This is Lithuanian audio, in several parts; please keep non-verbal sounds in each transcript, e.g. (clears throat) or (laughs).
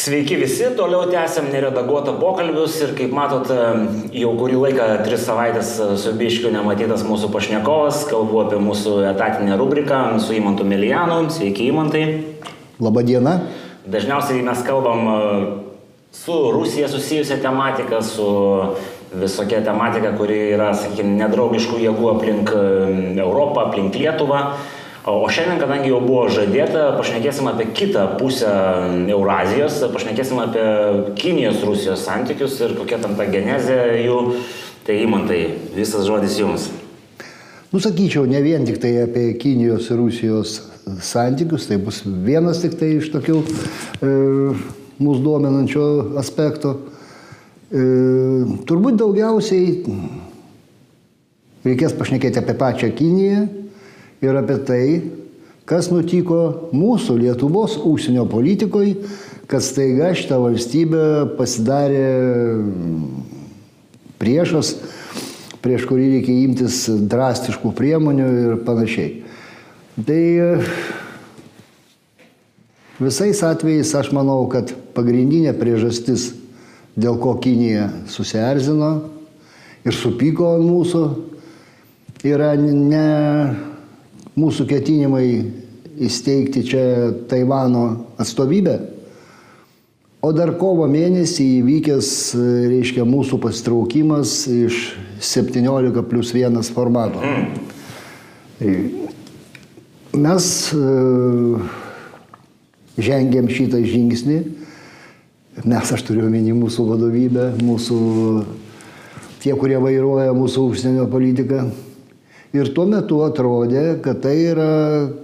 Sveiki visi, toliau tęsiam neredaguotą pokalbius ir kaip matot, jau kurį laiką, tris savaitės su biškiu nematytas mūsų pašnekovas, kalbu apie mūsų etatinę rubriką su Įmantu Milijanu. Sveiki, Įmantai. Labą dieną. Dažniausiai mes kalbam e, su Rusija susijusią tematiką, su visokia tematika, kuri yra, sakykime, nedraugiškų jėgų aplink e, Europą, aplink Lietuvą. O šiandien, kadangi jau buvo žadėta, pašnekėsim apie kitą pusę Eurazijos, pašnekėsim apie Kinijos-Rusijos santykius ir kokia tam ta genezė jų. Tai įmantai, visas žodis jums. Nusakyčiau, ne vien tik tai apie Kinijos ir Rusijos santykius, tai bus vienas tik tai iš tokių e, mūsų duomenančio aspekto. E, turbūt daugiausiai reikės pašnekėti apie pačią Kiniją ir apie tai, kas nutiko mūsų Lietuvos užsienio politikoje, kad staiga šitą valstybę pasidarė priešas, prieš kurį reikia imtis drastiškų priemonių ir panašiai. Tai visais atvejais aš manau, kad pagrindinė priežastis, dėl ko Kinija susierzino ir supyko ant mūsų, yra ne mūsų ketinimai įsteigti čia Taivano atstovybę, o dar kovo mėnesį įvykęs, reiškia, mūsų pasitraukimas iš 17 plus 1 formato. Mes žengėm šitą žingsnį, mes aš turiu omeny mūsų vadovybę, mūsų tie, kurie vairuoja mūsų užsienio politiką. Ir tuo metu atrodė, kad tai yra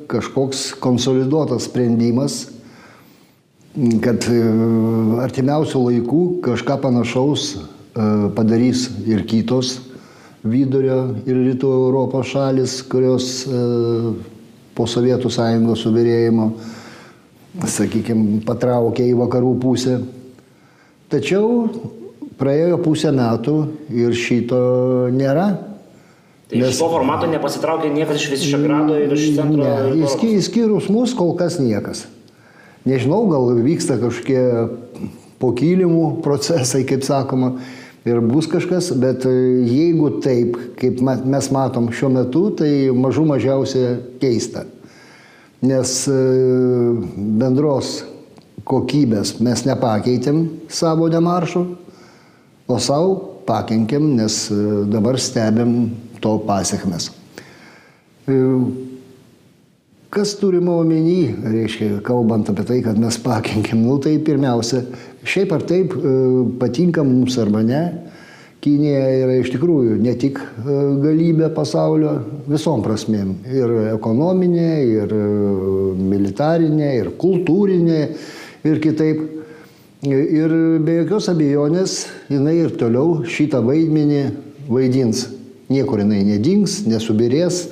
kažkoks konsoliduotas sprendimas, kad e, artimiausių laikų kažką panašaus e, padarys ir kitos vidurio ir rytų Europos šalis, kurios e, po Sovietų sąjungos subirėjimo, sakykime, patraukė į vakarų pusę. Tačiau praėjo pusę metų ir šito nėra. Tai Nes... iš to formato nepasitraukė niekas iš Visišagrado ir iš centro? Ne, įskyrus mus kol kas niekas. Nežinau, gal vyksta kažkokie pokylimų procesai, kaip sakoma, ir bus kažkas, bet jeigu taip, kaip mes matom šiuo metu, tai mažų mažiausia keista. Nes e, bendros kokybės mes nepakeitėm savo demaršų, o savo pakenkėm, nes e, dabar stebėm to pasiekmes. E, kas turime omeny, reiškia, kalbant apie tai, kad mes pakenkiam, nu tai pirmiausia, šiaip ar taip e, patinka mums arba ne, Kinija yra iš tikrųjų ne tik e, galybė pasaulio visom prasmėm. Ir ekonominė, ir militarinė, ir kultūrinė, ir kitaip. Ir be jokios abejonės jinai ir toliau šitą vaidmenį vaidins niekur jinai nedings, nesubirės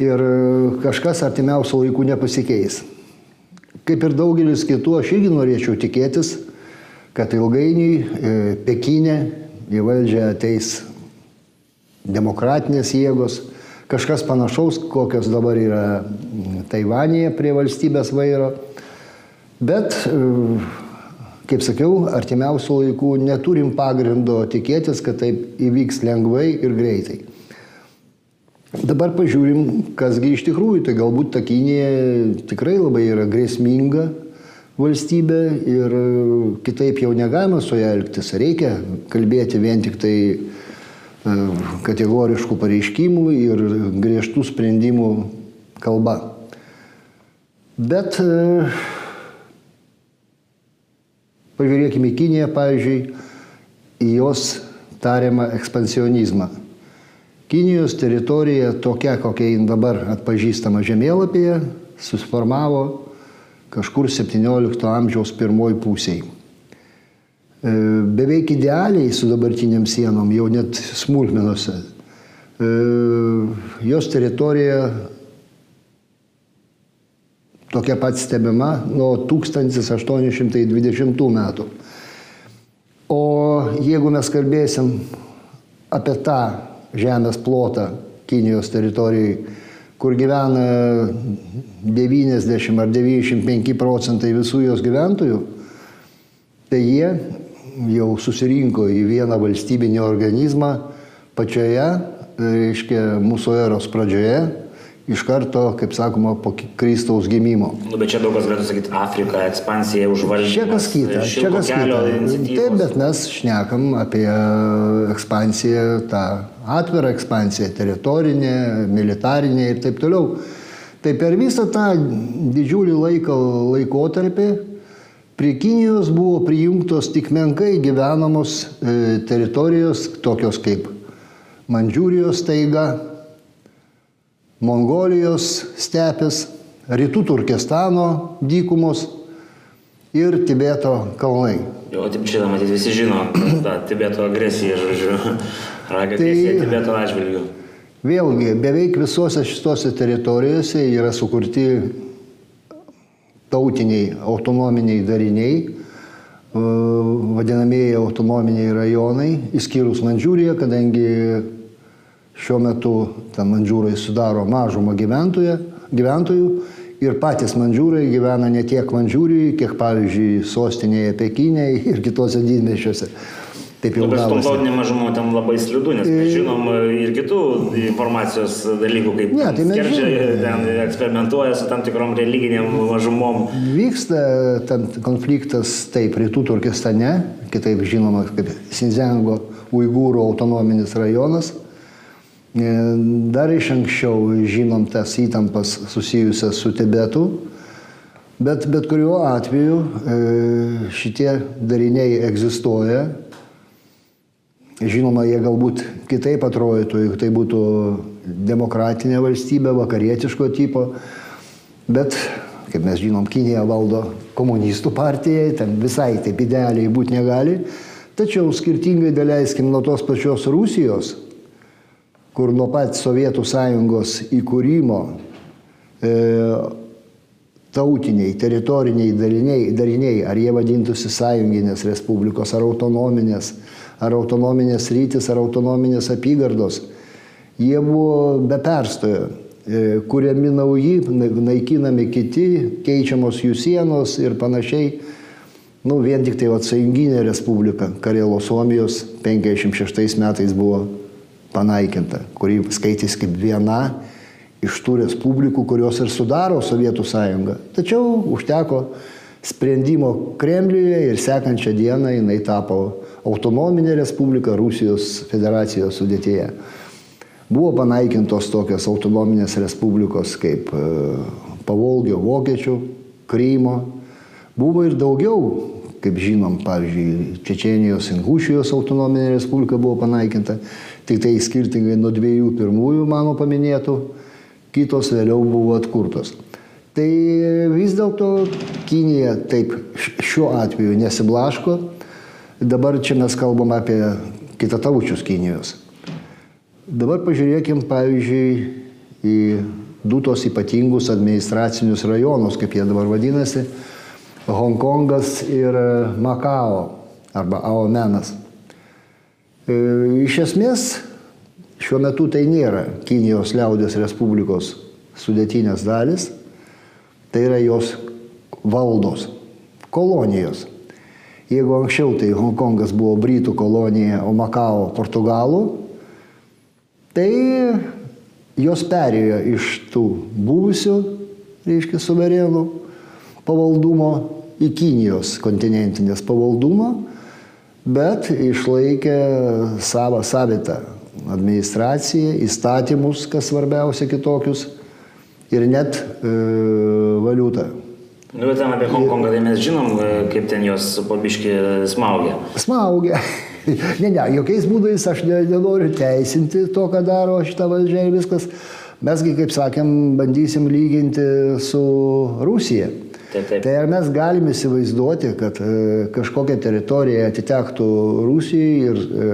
ir kažkas artimiausių laikų nepasikeis. Kaip ir daugelis kitų, aš irgi norėčiau tikėtis, kad ilgainiui e, Pekinė į valdžią ateis demokratinės jėgos, kažkas panašaus, kokios dabar yra Taivanėje prie valstybės vairo. Bet e, kaip sakiau, artimiausių laikų neturim pagrindo tikėtis, kad taip įvyks lengvai ir greitai. Dabar pažiūrim, kasgi iš tikrųjų, tai galbūt ta Kinija tikrai labai yra grėsminga valstybė ir kitaip jau negalima su ją elgtis. Reikia kalbėti vien tik tai e, kategoriškų pareiškimų ir griežtų sprendimų kalba. Bet e, Pažiūrėkime į Kiniją, pavyzdžiui, į jos tariamą ekspansionizmą. Kinijos teritorija tokia, kokia jin dabar atpažįstama žemėlapyje, susiformavo kažkur 17 amžiaus pirmoji pusėje. Beveik idealiai su dabartiniam sienom, jau net smulkmenuose. E, jos teritorija tokia pat stebima nuo 1820 metų. O jeigu mes kalbėsim apie tą žemės plotą Kinijos teritorijai, kur gyvena 90 ar 95 procentai visų jos gyventojų, tai jie jau susirinko į vieną valstybinį organizmą pačioje, reiškia, mūsų eros pradžioje, iš karto, kaip sakoma, po Kristaus gimimo. Nu, bet čia daug kas galėtų sakyti, Afrika, ekspansija užvaldė. Čia kas kita, čia kas kita. Taip, bet mes šnekam apie ekspansiją, tą atvirą ekspansiją, teritorinę, militarinę ir taip toliau. Tai per visą tą didžiulį laiko, laikotarpį prie Kinijos buvo prijungtos tik menkai gyvenamos e, teritorijos, tokios kaip Mandžiūrijos taiga, Mongolijos stepės, Rytų Turkestano dykumos ir Tibeto kalnai. Jo, taip čia, matyt, visi žino, tą Tibeto agresiją, žodžiu, agresija tai, Tibeto atžvilgiu. Vėlgi, beveik visose šitose teritorijose yra sukurti tautiniai autonominiai dariniai, vadinamieji autonominiai rajonai, išskyrus Mandžiūriją, kadangi šiuo metu ten Mandžiūrai sudaro mažumą gyventojų ir patys Mandžiūrai gyvena ne tiek Mandžiūrijoje, kiek pavyzdžiui sostinėje Pekinėje ir kitose didmešiuose. Taip jau gavosi. Bet tautinė mažuma ten labai slidu, nes mes žinom e, ir kitų informacijos dalykų, kaip ne, tai skerčiai ten eksperimentuoja su tam tikrom religiniam mažumom. Vyksta tam konfliktas taip rytų Turkestane, kitaip žinoma kaip Sinzengo Uigūrų autonominis rajonas. E, dar iš anksčiau žinom tas įtampas susijusias su Tibetu. Bet bet kuriuo atveju e, šitie dariniai egzistuoja Žinoma, jie galbūt kitaip atrodytų, jeigu tai būtų demokratinė valstybė, vakarietiško tipo, bet, kaip mes žinom, Kinija valdo komunistų partijai, ten visai taip idealiai būti negali, tačiau skirtingai daleiskim nuo tos pačios Rusijos, kur nuo pat Sovietų sąjungos įkūrimo e, tautiniai, teritoriniai dariniai, dariniai, ar jie vadintųsi sąjunginės respublikos, ar autonominės, ar autonominės rytis, ar autonominės apygardos, jie buvo be perstojo. E, kuriami nauji, naikinami kiti, keičiamos jų sienos ir panašiai. Nu, vien tik tai atsajunginė respublika Karelo Suomijos 56 metais buvo panaikinta, kuri skaitys kaip viena iš tų respublikų, kurios ir sudaro Sovietų sąjungą. Tačiau užteko sprendimo Kremliuje ir sekančią dieną jinai tapo autonominė respublika Rusijos federacijos sudėtyje. Buvo panaikintos tokios autonominės respublikos kaip e, Pavolgio vokiečių, Krymo. Buvo ir daugiau, kaip žinom, pavyzdžiui, Čečenijos Ingušijos autonominė respublika buvo panaikinta, tik tai skirtingai nuo dviejų pirmųjų mano paminėtų, kitos vėliau buvo atkurtos. Tai vis dėlto Kinija taip šiuo atveju nesiblaško, Dabar čia mes kalbam apie kitataučius Kinijos. Dabar pažiūrėkim, pavyzdžiui, į du tos ypatingus administracinius rajonus, kaip jie dabar vadinasi, Hongkongas ir Makao arba Aomenas. E, iš esmės, šiuo metu tai nėra Kinijos liaudės Respublikos sudėtinės dalis, tai yra jos valdos, kolonijos. Jeigu anksčiau tai Hongkongas buvo Britų kolonija, o Makao Portugalų, tai jos perėjo iš tų buvusių, reiškia, suverenų pavaldumo į Kinijos kontinentinės pavaldumą, bet išlaikė savo savitą administraciją, įstatymus, kas svarbiausia kitokius, ir net e, valiutą. Nu, bet ten apie Hongkongą tai mes žinom, e, kaip ten jos pabiški smaugia. Smaugia. (laughs) ne, ne, jokiais būdais aš nenoriu teisinti to, ką daro šitą valdžią ir viskas. Mesgi, kaip sakėm, bandysim lyginti su Rusija. Taip, taip. Tai ar mes galime įsivaizduoti, kad e, kažkokia teritorija atitektų Rusijai ir e,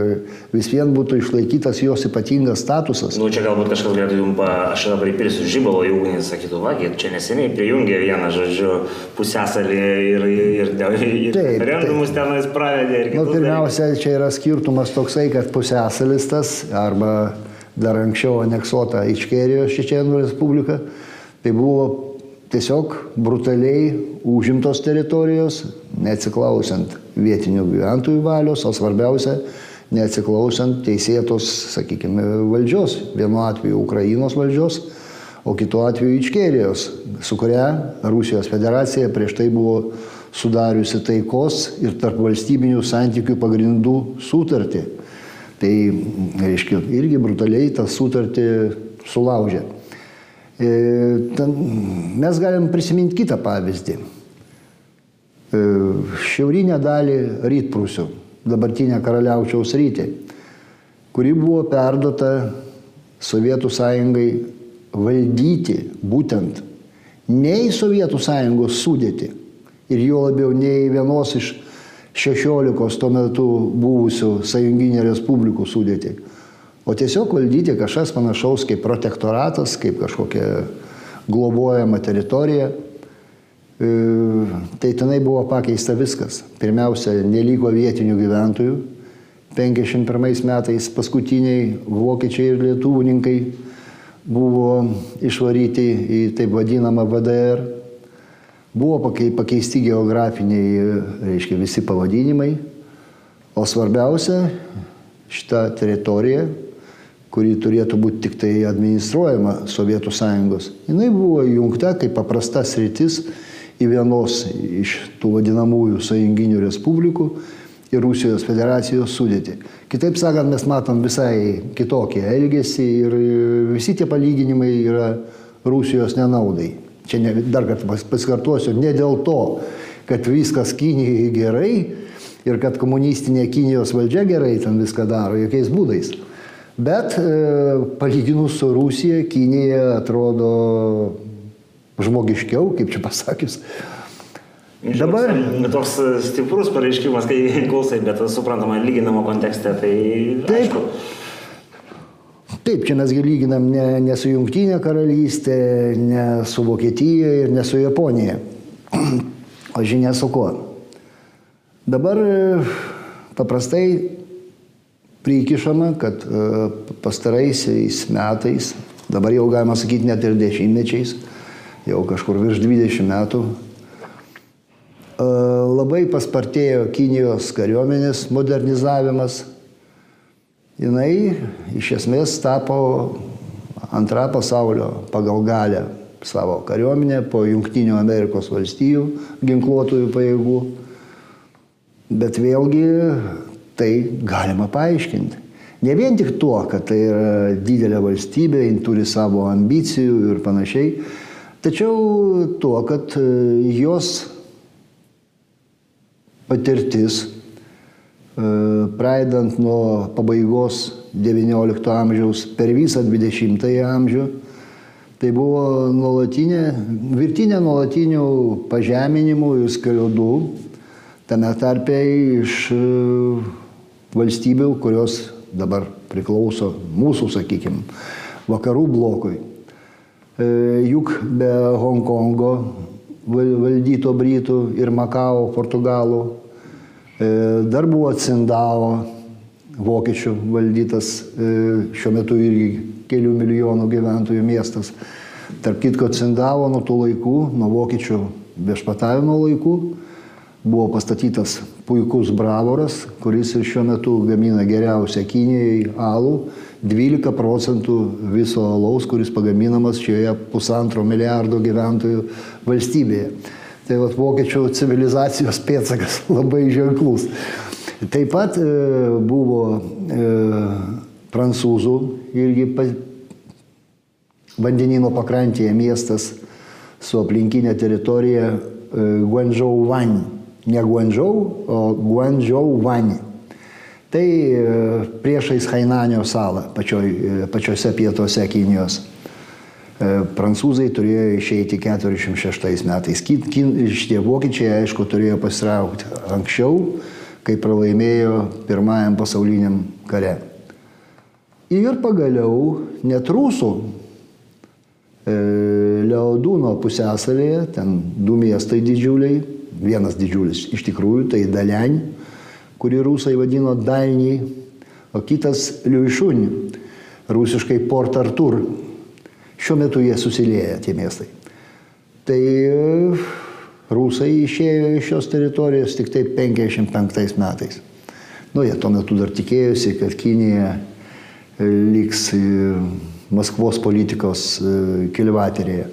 vis vien būtų išlaikytas jos ypatingas statusas? Nu, čia galbūt kažkas galėtų jums, aš dabar įpirsiu žybalo į ugnį, sakytų, va, čia neseniai prijungė vieną, žodžiu, pusęsalį ir, ir, ir referendumus tenais pravedė. Na, nu, pirmiausia, dalykus. čia yra skirtumas toksai, kad pusęsalis tas arba dar anksčiau aneksuota Ičkerijos Čečenų Respublika, tai buvo tiesiog brutaliai užimtos teritorijos, neatsiklausiant vietinių gyventojų valios, o svarbiausia, neatsiklausiant teisėtos, sakykime, valdžios, vienu atveju Ukrainos valdžios, o kitu atveju Ičkerijos, su kuria Rusijos federacija prieš tai buvo sudariusi taikos ir tarp valstybinių santykių pagrindų sutartį. Tai, reiškia, irgi brutaliai tą sutartį sulaužė. E, ten, mes galim prisiminti kitą pavyzdį. E, šiaurinę dalį rytprūsių, dabartinę karaliaučiaus rytį, kuri buvo perduota Sovietų sąjungai valdyti būtent ne į Sovietų sąjungos sudėti ir jo labiau ne į vienos iš šešiolikos tuo metu buvusių sąjunginė respublikų sudėti, o tiesiog valdyti kažkas panašaus kaip protektoratas, kaip kažkokia globojama teritorija. E, tai tenai buvo pakeista viskas. Pirmiausia, neliko vietinių gyventojų. 51 metais paskutiniai vokiečiai ir lietuvininkai buvo išvaryti į taip vadinamą VDR. Buvo pakeisti geografiniai, reiškia, visi pavadinimai. O svarbiausia, šita teritorija, kuri turėtų būti tik tai administruojama Sovietų sąjungos, jinai buvo įjungta kaip paprasta sritis į vienos iš tų vadinamųjų sąjunginių respublikų ir Rusijos federacijos sudėti. Kitaip sakant, mes matom visai kitokį elgesį ir visi tie palyginimai yra Rusijos nenaudai. Čia ne, dar kartą pasikartosiu, ne dėl to, kad viskas Kinijai gerai ir kad komunistinė Kinijos valdžia gerai ten viską daro, jokiais būdais. Bet e, palyginus su Rusija, Kinija atrodo žmogiškiau, kaip čia pasakius. Dabar. Toks stiprus pareiškimas, kai (laughs) klausai, bet suprantama, lyginamo kontekste, tai... Taip. Aišku. Taip, čia mesgi lyginam ne, ne su Junktinė karalystė, ne su Vokietija ir ne su Japonija, (clears throat) o žinia su kuo. Dabar paprastai prikišama, kad e, pastaraisiais metais, dabar jau galima sakyti net ir dešimtmečiais, jau kažkur virš 20 metų. E, labai paspartėjo Kinijos kariuomenės modernizavimas. Jinai iš esmės tapo antrą pasaulio pagal galę savo kariuomenę po Junktinių Amerikos valstijų ginkluotųjų pajėgų. Bet vėlgi tai galima paaiškinti. Ne vien tik tuo, kad tai yra didelė valstybė, jin turi savo ambicijų ir panašiai, Tačiau tuo, kad e, jos patirtis, e, praeidant nuo pabaigos XIX amžiaus per visą XX amžių, tai buvo nuolatinė, virtinė nuolatinių pažeminimų ir skriaudų, tame tarpe iš e, valstybių, kurios dabar priklauso mūsų, sakykime, vakarų blokui. E, juk be Hongkongo valdyto Britų ir Makao, Portugalų, e, dar buvo Cindao, vokiečių valdytas e, šiuo metu irgi kelių milijonų gyventojų miestas. Tarp kitko Cindavo nuo tų laikų, nuo vokiečių viešpatavimo laikų, buvo pastatytas puikus bravoras, kuris ir šiuo metu gamina geriausią Kinijai alų 12 procentų viso alaus, kuris pagaminamas šioje pusantro milijardo gyventojų valstybėje. Tai vat vokiečių civilizacijos pėtsakas (laughs) labai ženklus. Taip pat e, buvo e, prancūzų irgi pa, vandenino pakrantėje miestas su aplinkinė teritorija e, Guangzhou Van. Ne Guangzhou, o Guangzhou Van. Tai e, priešais Hainanio salą, pačioj, e, pačiose pietuose Kinijos. E, prancūzai turėjo išeiti 46 metais. Šitie vokiečiai, aišku, turėjo pasitraukti anksčiau, kai pralaimėjo pirmajam pasauliniam kare. Ir pagaliau net rusų Leodūno pusėsalėje, ten du miestai didžiuliai, vienas didžiulis iš tikrųjų, tai Dalian, kurį rusai vadino Dainiai, o kitas Liuišūn, rusiškai Port Artur. Šiuo metu jie susilieja tie miestai. Tai rusai išėjo iš šios teritorijos tik tai 55 metais. Nu, jie tuo metu dar tikėjosi, kad Kinija liks Maskvos politikos kilvaterėje.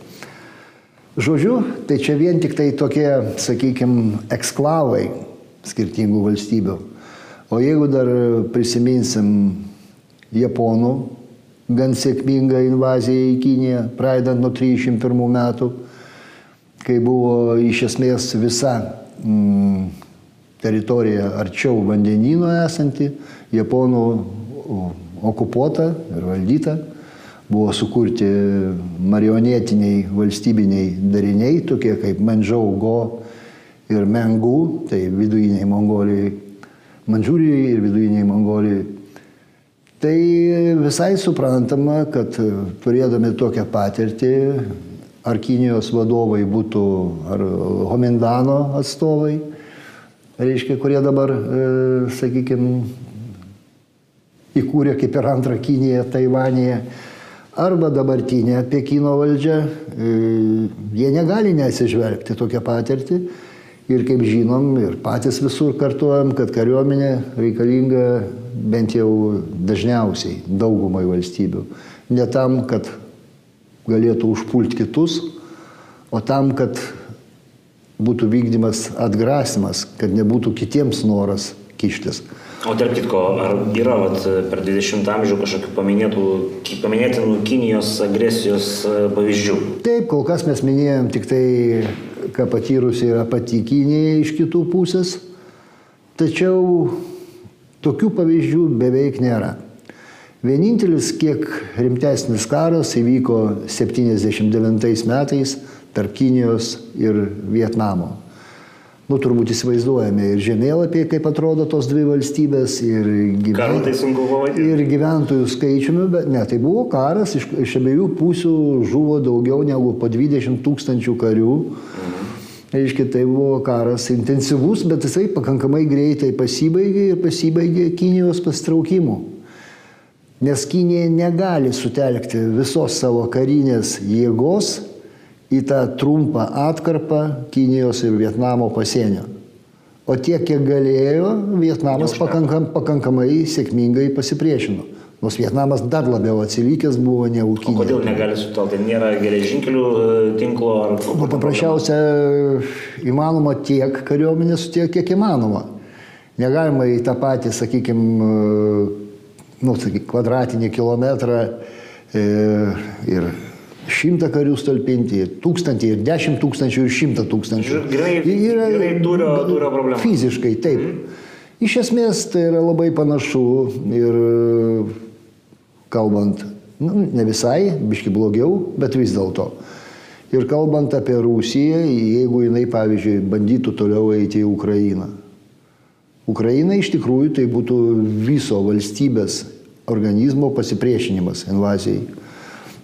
Žodžiu, tai čia vien tik tai tokie, sakykime, eksklavai skirtingų valstybių. O jeigu dar prisiminsim Japonų gan sėkmingą invaziją į Kiniją, pradedant nuo 31 metų, kai buvo iš esmės visa mm, teritorija arčiau vandenino esanti, Japonų okupuota ir valdyta, buvo sukurti marionetiniai valstybiniai dariniai, tokie kaip Manžau Go ir Mengu, tai vidujiniai Mongolijai, Mandžiūrijai ir vidujiniai Mongolijai. Tai visai suprantama, kad turėdami tokią patirtį, ar Kinijos vadovai būtų, ar Homindano atstovai, reiškia, kurie dabar, e, sakykime, įkūrė kaip ir antrą Kiniją Taivanėje, arba dabartinė Pekino valdžia, e, jie negali nesižvelgti tokią patirtį. Ir kaip žinom, ir patys visur kartuojam, kad kariuomenė reikalinga bent jau dažniausiai daugumai valstybių. Ne tam, kad galėtų užpulti kitus, o tam, kad būtų vykdymas atgrasimas, kad nebūtų kitiems noras kištis. O tarp kitko, ar yra vat, per 20 amžių kažkokių paminėtų, paminėtinų Kinijos agresijos e, pavyzdžių? Taip, kol kas mes minėjom tik tai, ką patyrusi yra pati Kinija iš kitų pusės, tačiau tokių pavyzdžių beveik nėra. Vienintelis, kiek rimtesnis karas įvyko 79 metais tarp Kinijos ir Vietnamo nu, turbūt įsivaizduojame ir žemėlapiai, kaip atrodo tos dvi valstybės, ir, gyven... tai ir gyventojų skaičiumi, bet ne, tai buvo karas, iš, iš abiejų pusių žuvo daugiau negu po 20 tūkstančių karių. Mhm. Reiškia, tai buvo karas intensyvus, bet jisai pakankamai greitai pasibaigė ir pasibaigė Kinijos pastraukimu. Nes Kinija negali sutelkti visos savo karinės jėgos į tą trumpą atkarpą Kinijos ir Vietnamo pasienio. O tiek, kiek galėjo, Vietnamas pakankam, pakankamai sėkmingai pasipriešino. Nors Vietnamas dar labiau atsilikęs buvo negu Kinija. Kodėl negali sutelkti? Nėra geležinkelių e, tinklo ar... Paprasčiausia, įmanoma tiek kariuomenės, tiek kiek įmanoma. Negalima į tą patį, sakykime, nu, sakyk, kvadratinį kilometrą e, ir šimtą karių talpinti, ir tūkstantį, ir dešimt tūkstančių, ir šimtą tūkstančių. Gerai, yra gerai turio, turio problema. Fiziškai, taip. Mm. Iš esmės tai yra labai panašu ir kalbant, nu, ne visai, biški blogiau, bet vis dėlto. Ir kalbant apie Rusiją, jeigu jinai, pavyzdžiui, bandytų toliau eiti į Ukrainą. Ukraina iš tikrųjų tai būtų viso valstybės organizmo pasipriešinimas invazijai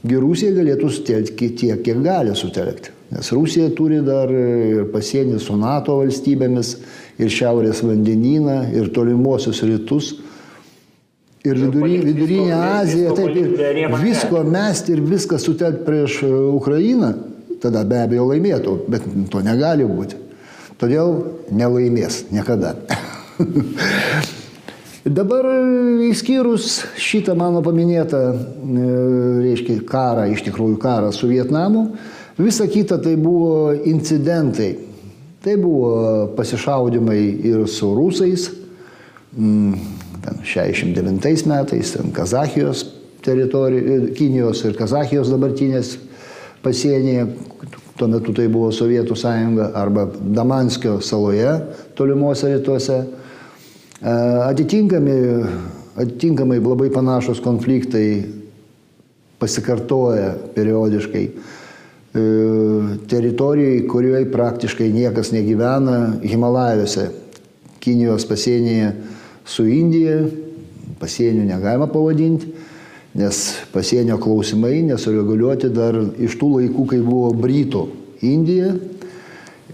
Rusija galėtų sutelkti tiek, kiek gali sutelkti. Nes Rusija turi dar ir pasienį su NATO valstybėmis, ir Šiaurės vandenyną, ir tolimuosius rytus, ir vidury, vidurinė Azija, taip, ir visko mesti ir viską sutelkti prieš Ukrainą, tada be abejo laimėtų, bet to negali būti. Todėl nelaimės niekada. (laughs) Dabar įskyrus šitą mano paminėtą, e, reiškia, karą, iš tikrųjų karą su Vietnamu, visa kita tai buvo incidentai. Tai buvo pasišaudimai ir su rusais, mm, ten 69 metais, ten Kazahijos teritorijos, Kinijos ir Kazahijos dabartinės pasienyje, tuo metu tai buvo Sovietų sąjunga, arba Damanskio saloje, tolimuose rytuose Atitinkami, atitinkamai labai panašus konfliktai pasikartoja periodiškai. Teritorijai, kurioje praktiškai niekas negyvena, Himalajuose, Kinijos pasienyje su Indija, pasienio negalima pavadinti, nes pasienio klausimai nesureguliuoti dar iš tų laikų, kai buvo Brytų Indija,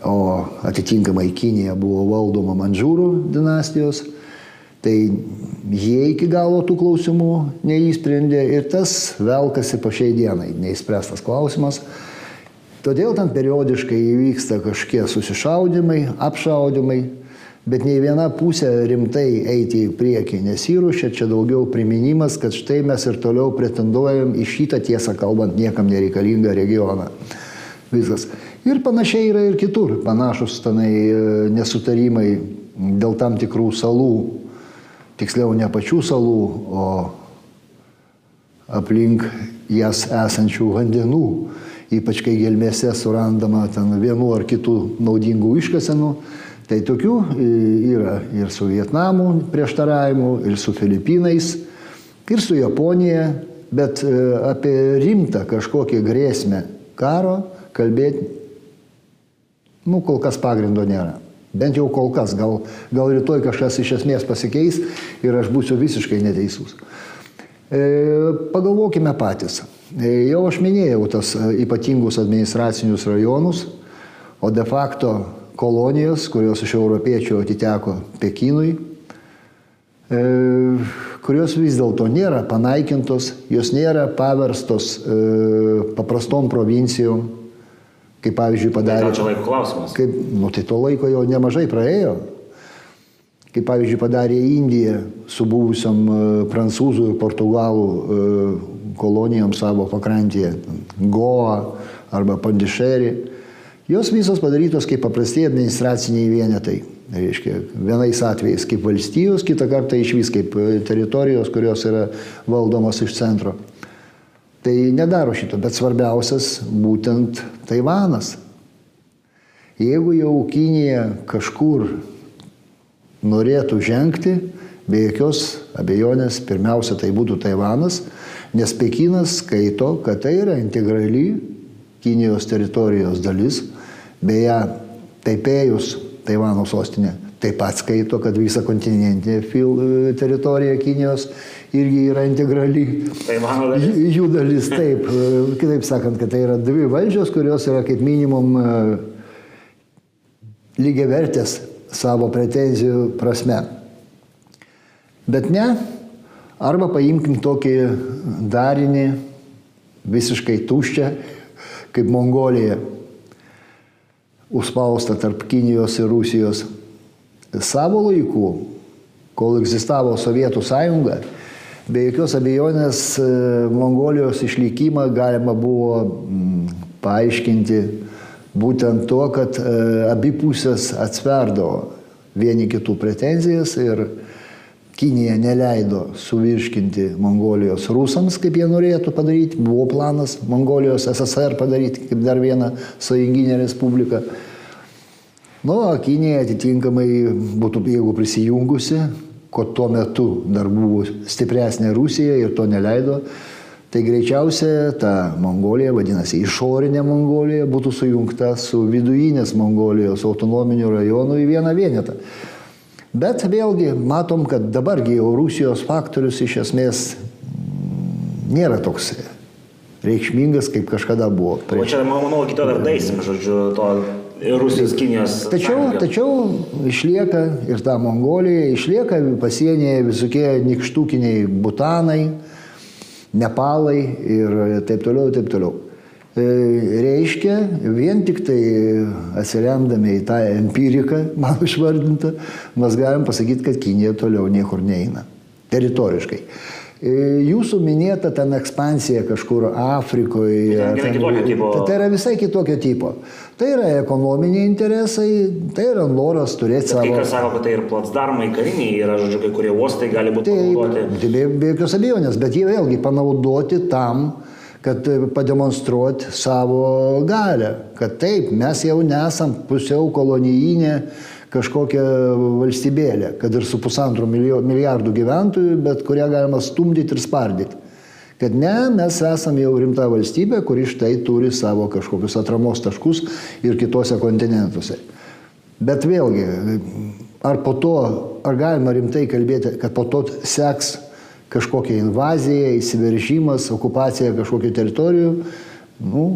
o atitinkamai Kinija buvo valdoma Mandžiūrų dinastijos. Tai jie iki galo tų klausimų neįsprendė ir tas velkasi po šiai dienai, neįspręstas klausimas. Todėl ten periodiškai įvyksta kažkiek susišaudimai, apšaudimai, bet nei viena pusė rimtai eiti į priekį nesiruošia, čia daugiau priminimas, kad štai mes ir toliau pretenduojam į šitą tiesą kalbant niekam nereikalingą regioną. Viskas. Ir panašiai yra ir kitur, panašus tenai e, nesutarimai dėl tam tikrų salų, tiksliau ne pačių salų, o aplink jas esančių vandenų. Ypač kai gelmėse surandama ten vienų ar kitų naudingų iškasenų. Tai tokių e, yra ir su Vietnamu prieštaravimu, ir su Filipinais, ir su Japonija, bet e, apie rimtą kažkokią grėsmę karo kalbėti, nu, kol kas pagrindo nėra. Bent jau kol kas, gal, gal rytoj kažkas iš esmės pasikeis ir aš būsiu visiškai neteisus. E, pagalvokime patys. E, jau aš minėjau tas e, ypatingus administracinius rajonus, o de facto kolonijos, kurios iš europiečių atiteko Pekinui, kurios vis dėlto nėra panaikintos, jos nėra paverstos paprastom provincijom, kaip pavyzdžiui padarė. Tai čia laiko klausimas. Kaip, nu, tai to laiko jau nemažai praėjo kaip pavyzdžiui padarė Indija su buvusiam e, prancūzų ir portugalų e, kolonijom savo pakrantėje, Goa arba Pandišerį. Jos visos padarytos kaip paprasti administraciniai vienetai. Reiškia, vienais atvejais kaip valstijos, kitą kartą iš vis kaip e, teritorijos, kurios yra valdomos iš centro. Tai nedaro šito, bet svarbiausias būtent Taivanas. Jeigu jau Kinija kažkur norėtų žengti, be jokios abejonės, pirmiausia tai būtų Taivanas, nes Pekinas skaito, kad tai yra integrali Kinijos teritorijos dalis, beje, Taipėjus, Taivano sostinė, taip pat skaito, kad visa kontinentinė teritorija Kinijos irgi yra integrali Taivano dalis. jų dalis. Taip, kitaip sakant, kad tai yra dvi valdžios, kurios yra kaip minimum e, lygiai vertės savo pretenzijų prasme. Bet ne, arba paimkim tokį darinį visiškai tuščią, kaip Mongolija, užspausta tarp Kinijos ir Rusijos. Savo laiku, kol egzistavo Sovietų sąjunga, be jokios abejonės e, Mongolijos išlikimą galima buvo paaiškinti būtent tuo, kad e, abi pusės atsverdavo vieni kitų pretenzijas ir Kinija neleido suvirškinti Mongolijos rusams, kaip jie norėtų padaryti. Buvo planas Mongolijos SSR padaryti kaip dar vieną sąjunginę respubliką. Nu, Kinija atitinkamai būtų, jeigu prisijungusi, ko tuo metu dar buvo stipresnė Rusija ir to neleido, tai greičiausia ta Mongolija, vadinasi, išorinė Mongolija, būtų sujungta su vidujinės Mongolijos autonominiu rajonu į vieną vienetą. Bet vėlgi matom, kad dabargi jau Rusijos faktorius iš esmės nėra toks reikšmingas, kaip kažkada buvo. O čia, manau, kito dar daisim, žodžiu, to Rusijos, Kinijos. Tačiau, sąjunga. tačiau išlieka ir ta Mongolija, išlieka pasienyje visokie nikštukiniai butanai, Nepalai ir taip toliau, taip toliau. E, reiškia, vien tik tai atsiremdami į tą empiriką, man išvardintą, mes galim pasakyti, kad Kinija toliau niekur neina. Teritoriškai. E, jūsų minėta ten ekspansija kažkur Afrikoje. Tai, ten, ten, tai yra visai kitokio tipo. Tai yra ekonominiai interesai, tai yra noras turėti savo... Kai kas sako, kad tai ir platsdarmai kariniai yra, žodžiu, kai kurie uostai gali būti tai, panaudoti. Tai be, be jokios abejonės, bet jie vėlgi panaudoti tam, kad pademonstruoti savo galę. Kad taip, mes jau nesam pusiau kolonijinė kažkokią valstybėlę, kad ir su pusantro milijardų gyventojų, bet kurią galima stumdyti ir spardyti. Kad ne, mes esame jau rimta valstybė, kuri štai turi savo kažkokius atramos taškus ir kitose kontinentuose. Bet vėlgi, ar po to, ar galima rimtai kalbėti, kad po to seks kažkokia invazija, įsiveržimas, okupacija kažkokių teritorijų, nu,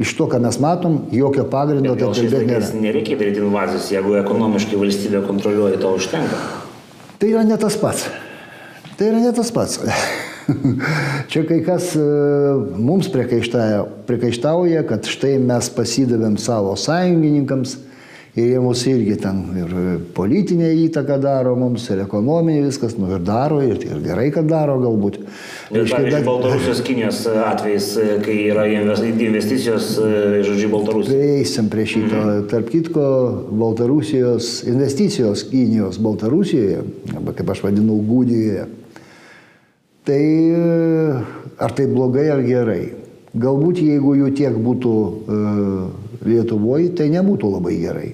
iš to, ką mes matom, jokio pagrindo tai kalbėti nėra. Nereikia daryti invazijos, jeigu ekonomiškai valstybė kontroliuoja, to užtenka. Tai yra ne tas pats. Tai yra ne tas pats. (laughs) Čia kai kas e, mums priekaištauja, kad štai mes pasidavėm savo sąjungininkams ir jie mus irgi ten ir politinė įtaka daro mums, ir ekonominė viskas, nu ir daro, ir, ir gerai, kad daro galbūt. Ir pavyzdžiui, bet... Baltarusijos Kinijos atvejais, kai yra investicijos, e, žodžiu, Baltarusijos. Prieisim prie šito. Mhm. Tarp kitko, Baltarusijos investicijos Kinijos Baltarusijoje, arba kaip aš vadinu, Gudijoje, tai ar tai blogai ar gerai? Galbūt jeigu jų tiek būtų uh, Lietuvoje, tai nebūtų labai gerai.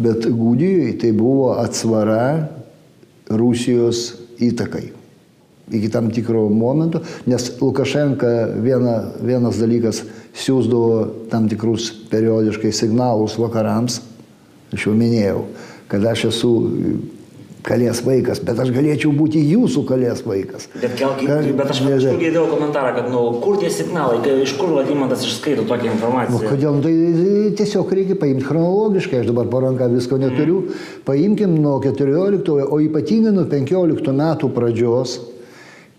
Bet Gudijoje tai buvo atsvara Rusijos įtakai. Iki tam tikro momento, nes Lukašenka viena, vienas dalykas siūsdavo tam tikrus periodiškai signalus vakarams, aš jau minėjau, kad aš esu kalės vaikas, bet aš galėčiau būti jūsų kalės vaikas. Bet, kel, Ka, bet aš kažkur girdėjau komentarą, kad, nu, kur tie signalai, iš kur Vadimantas išskaito tokią informaciją? Nu, kodėl? Nu, tai tiesiog reikia paimti chronologiškai, aš dabar paranką visko neturiu. Mm. Paimkim nuo 14, o ypatingai nuo 15 metų pradžios,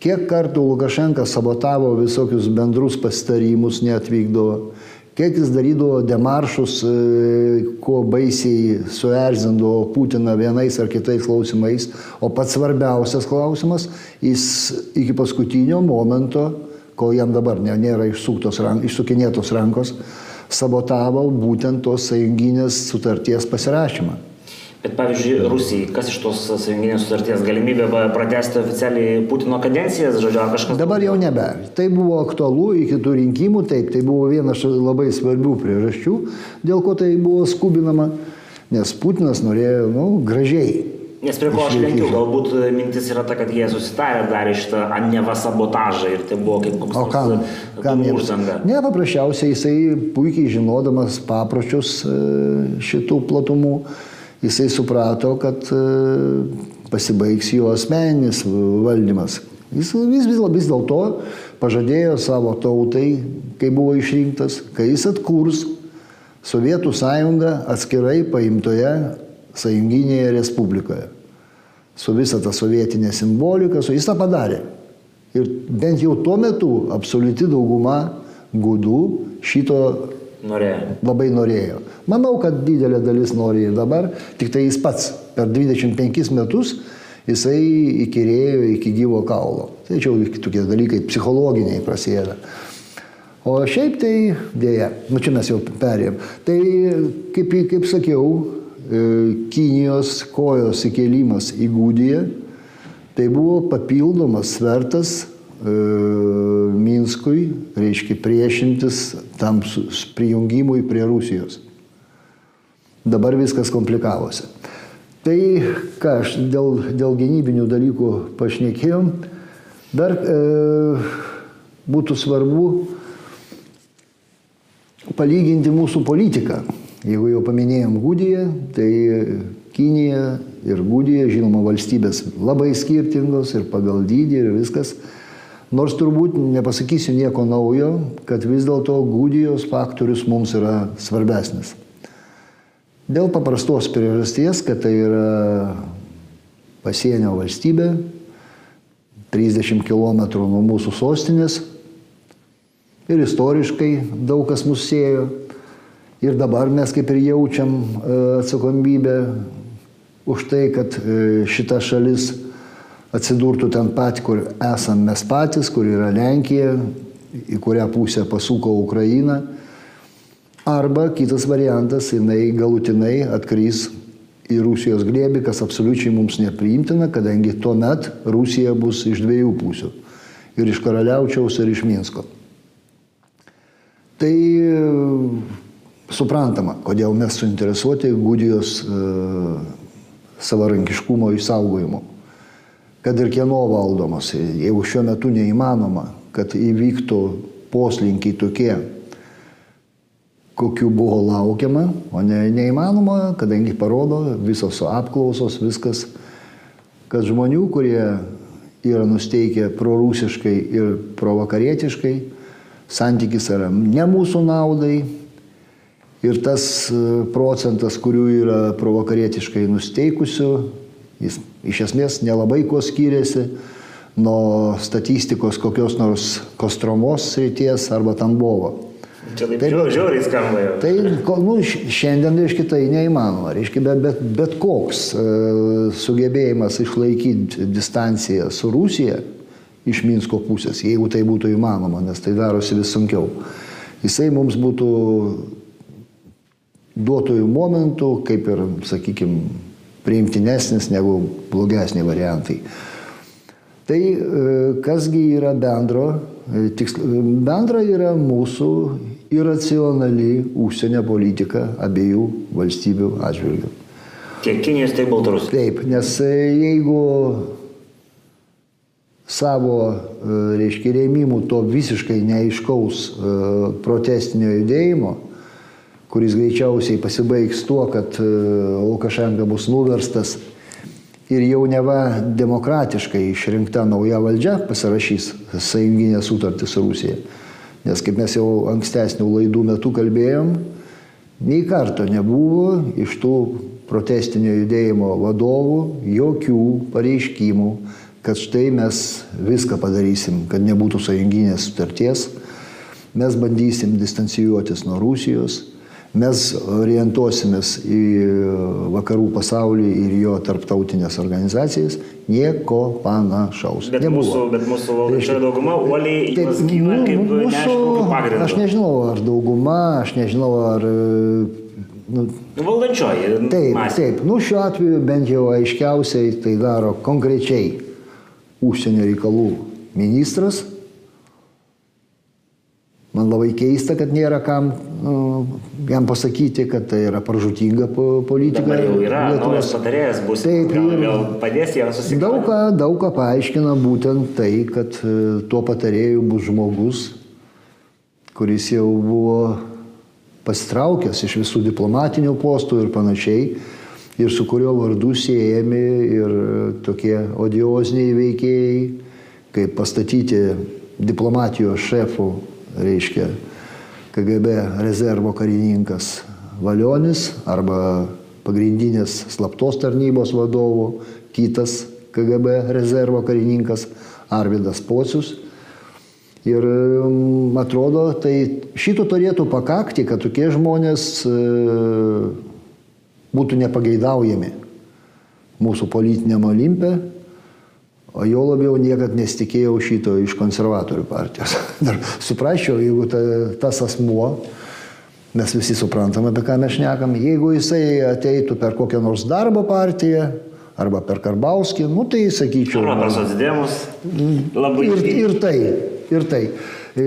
kiek kartų Lukašenka sabotavo visokius bendrus pastarimus, neatvykdavo kiek jis darydavo demaršus, e, ko baisiai suerzindavo Putiną vienais ar kitais klausimais, o pats svarbiausias klausimas, jis iki paskutinio momento, kol jam dabar nėra rank, išsukinėtos rankos, sabotavo būtent tos sąjunginės sutarties pasirašymą. Bet pavyzdžiui, Rusijai, kas iš tos sąjunginės sutarties galimybė pratesti oficialiai Putino kadencijas, žodžiu, ar kažkas? Dabar jau nebe. Tai buvo aktualu iki tų rinkimų, taip, tai buvo vienas labai svarbių priežasčių, dėl ko tai buvo skubinama, nes Putinas norėjo, nu, gražiai. Nes prie ko aš lenkiu, galbūt mintis yra ta, kad jie susitarė darė šitą neva sabotažą ir tai buvo kaip koks nors kam, kam užsanga. Ne, paprasčiausiai jisai puikiai žinodamas papročius e, šitų platumų jisai suprato, kad e, pasibaigs jo asmeninis valdymas. Jis vis, vis, vis dėlto pažadėjo savo tautai, kai buvo išrinktas, kai jis atkurs Sovietų sąjungą atskirai paimtoje sąjunginėje respublikoje. Su visa ta sovietinė simbolika, su jis tą padarė. Ir bent jau tuo metu absoliuti dauguma gudų šito norėjo. labai norėjo. Manau, kad didelė dalis nori ir dabar, tik tai jis pats per 25 metus jisai įkyrėjo iki gyvo kaulo. Tai čia jau tokie dalykai psichologiniai prasideda. O šiaip tai dėja, nu čia mes jau perėjom. Tai kaip, kaip sakiau, e, Kinijos kojos įkėlimas į Gudiją, tai buvo papildomas svertas Minskui, reiškia priešintis tam prijungimui prie Rusijos. Dabar viskas komplikavosi. Tai ką aš dėl, dėl gynybinių dalykų pašnekėjom, dar e, būtų svarbu palyginti mūsų politiką. Jeigu jau paminėjom Gudiją, tai Kinija ir Gudija, žinoma, valstybės labai skirtingos ir pagal dydį ir viskas. Nors turbūt nepasakysiu nieko naujo, kad vis dėlto Gudijos faktorius mums yra svarbesnis. Dėl paprastos priežasties, kad tai yra pasienio valstybė, 30 km nuo mūsų sostinės ir istoriškai daug kas mus siejo. Ir dabar mes kaip ir jaučiam e, atsakomybę už tai, kad e, šita šalis atsidurtų ten pat, kur esam mes patys, kur yra Lenkija, į kurią pusę pasuko Ukraina Arba kitas variantas, jinai galutinai atkrys į Rusijos glėbį, kas absoliučiai mums nepriimtina, kadangi tuo met Rusija bus iš dviejų pusių. Ir iš Karaliaučiaus, ir iš Minsko. Tai e, suprantama, kodėl mes suinteresuoti Gudijos e, savarankiškumo išsaugojimu. Kad ir kieno valdomos, jeigu šiuo metu neįmanoma, kad įvyktų poslinkiai tokie, kokių buvo laukiama, o ne, neįmanoma, kadangi parodo visos apklausos, viskas, kad žmonių, kurie yra nusteikę prorusiškai ir provakarietiškai, santykis yra ne mūsų naudai ir tas e, procentas, kurių yra provakarietiškai nusteikusių, jis iš esmės nelabai kuo skiriasi nuo statistikos kokios nors Kostromos srities arba Tambovo. Čia taip žiau, žiauriai skamba jau. Tai nu, šiandien, reiškia, tai neįmanoma. Reiškia, bet, bet, bet koks e, sugebėjimas išlaikyti distanciją su Rusija iš Minsko pusės, jeigu tai būtų įmanoma, nes tai darosi vis sunkiau, jisai mums būtų duotojų momentų, kaip ir, sakykime, priimtinesnis negu blogesni variantai. Tai e, kasgi yra bendro? E, tiksl, bendra yra mūsų iracionali užsienio politika abiejų valstybių atžvilgių. Tiek Kinijos, tiek Baltarusijos. Taip, nes e, jeigu savo, reiškia, rėmimų to visiškai neaiškaus protestinio judėjimo, kuris greičiausiai pasibaigs tuo, kad e, Lukašenka bus nuverstas ir jau neva demokratiškai išrinkta nauja valdžia pasirašys sąjunginę sutartį su Rusija. Nes kaip mes jau ankstesnių laidų metu kalbėjom, nei karto nebuvo iš tų protestinio judėjimo vadovų jokių pareiškimų, kad štai mes viską padarysim, kad nebūtų sąjunginės sutarties, mes bandysim distancijuotis nuo Rusijos, mes orientuosimės į vakarų pasaulį ir jo tarptautinės organizacijas, nieko panašaus. Bet Nebuvo. mūsų, bet mūsų valdančioji dauguma uoliai taip, gina kaip mūsų, pagrindą. Aš nežinau, ar dauguma, aš nežinau, ar... Nu, valdančioji. Taip, masė. taip. Nu, šiuo atveju bent jau aiškiausiai tai daro konkrečiai užsienio reikalų ministras, Man labai keista, kad nėra kam nu, jam pasakyti, kad tai yra pražutinga politika. Dabar jau yra naujas patarėjas, bus Taip, gal, gal padės jam susikalbėti. Daug ką, daug ką paaiškina būtent tai, kad e, tuo patarėju bus žmogus, kuris jau buvo pasitraukęs iš visų diplomatinių postų ir panašiai, ir su kurio vardu siejami ir tokie odioziniai veikėjai, kaip pastatyti diplomatijos šefų reiškia KGB rezervo karininkas Valionis arba pagrindinės slaptos tarnybos vadovo, kitas KGB rezervo karininkas Arvidas Pocius. Ir mm, atrodo, tai šito turėtų pakakti, kad tokie žmonės e, būtų nepageidaujami mūsų politiniam olimpė O jo labiau niekad nesitikėjau šito iš konservatorių partijos. (laughs) Dar suprasčiau, jeigu ta, tas asmuo, mes visi suprantam, apie ką mes šnekam, jeigu jisai ateitų per kokią nors darbo partiją arba per Karbauskį, nu tai sakyčiau. Arba per socdėmus. Labai. Ir, ir tai, ir tai. E,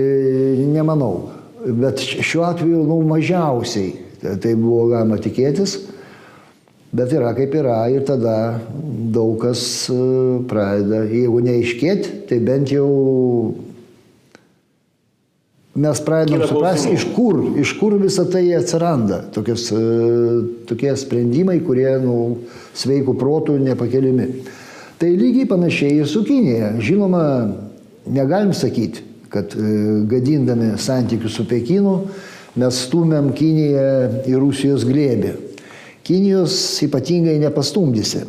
nemanau. Bet šiuo atveju, nu, mažiausiai tai buvo galima tikėtis. Bet yra kaip yra ir tada daug kas e, pradeda, jeigu neiškėti, tai bent jau mes pradedam suprasti, iš kur, iš kur visa tai atsiranda. Tokios, e, tokie sprendimai, kurie nu, sveikų protų nepakelimi. Tai lygiai panašiai ir su Kinėje. Žinoma, negalim sakyti, kad e, gadindami santykius su Pekinu mes stumėm Kiniją į Rusijos glėbį. Kinijos ypatingai nepastumdysi.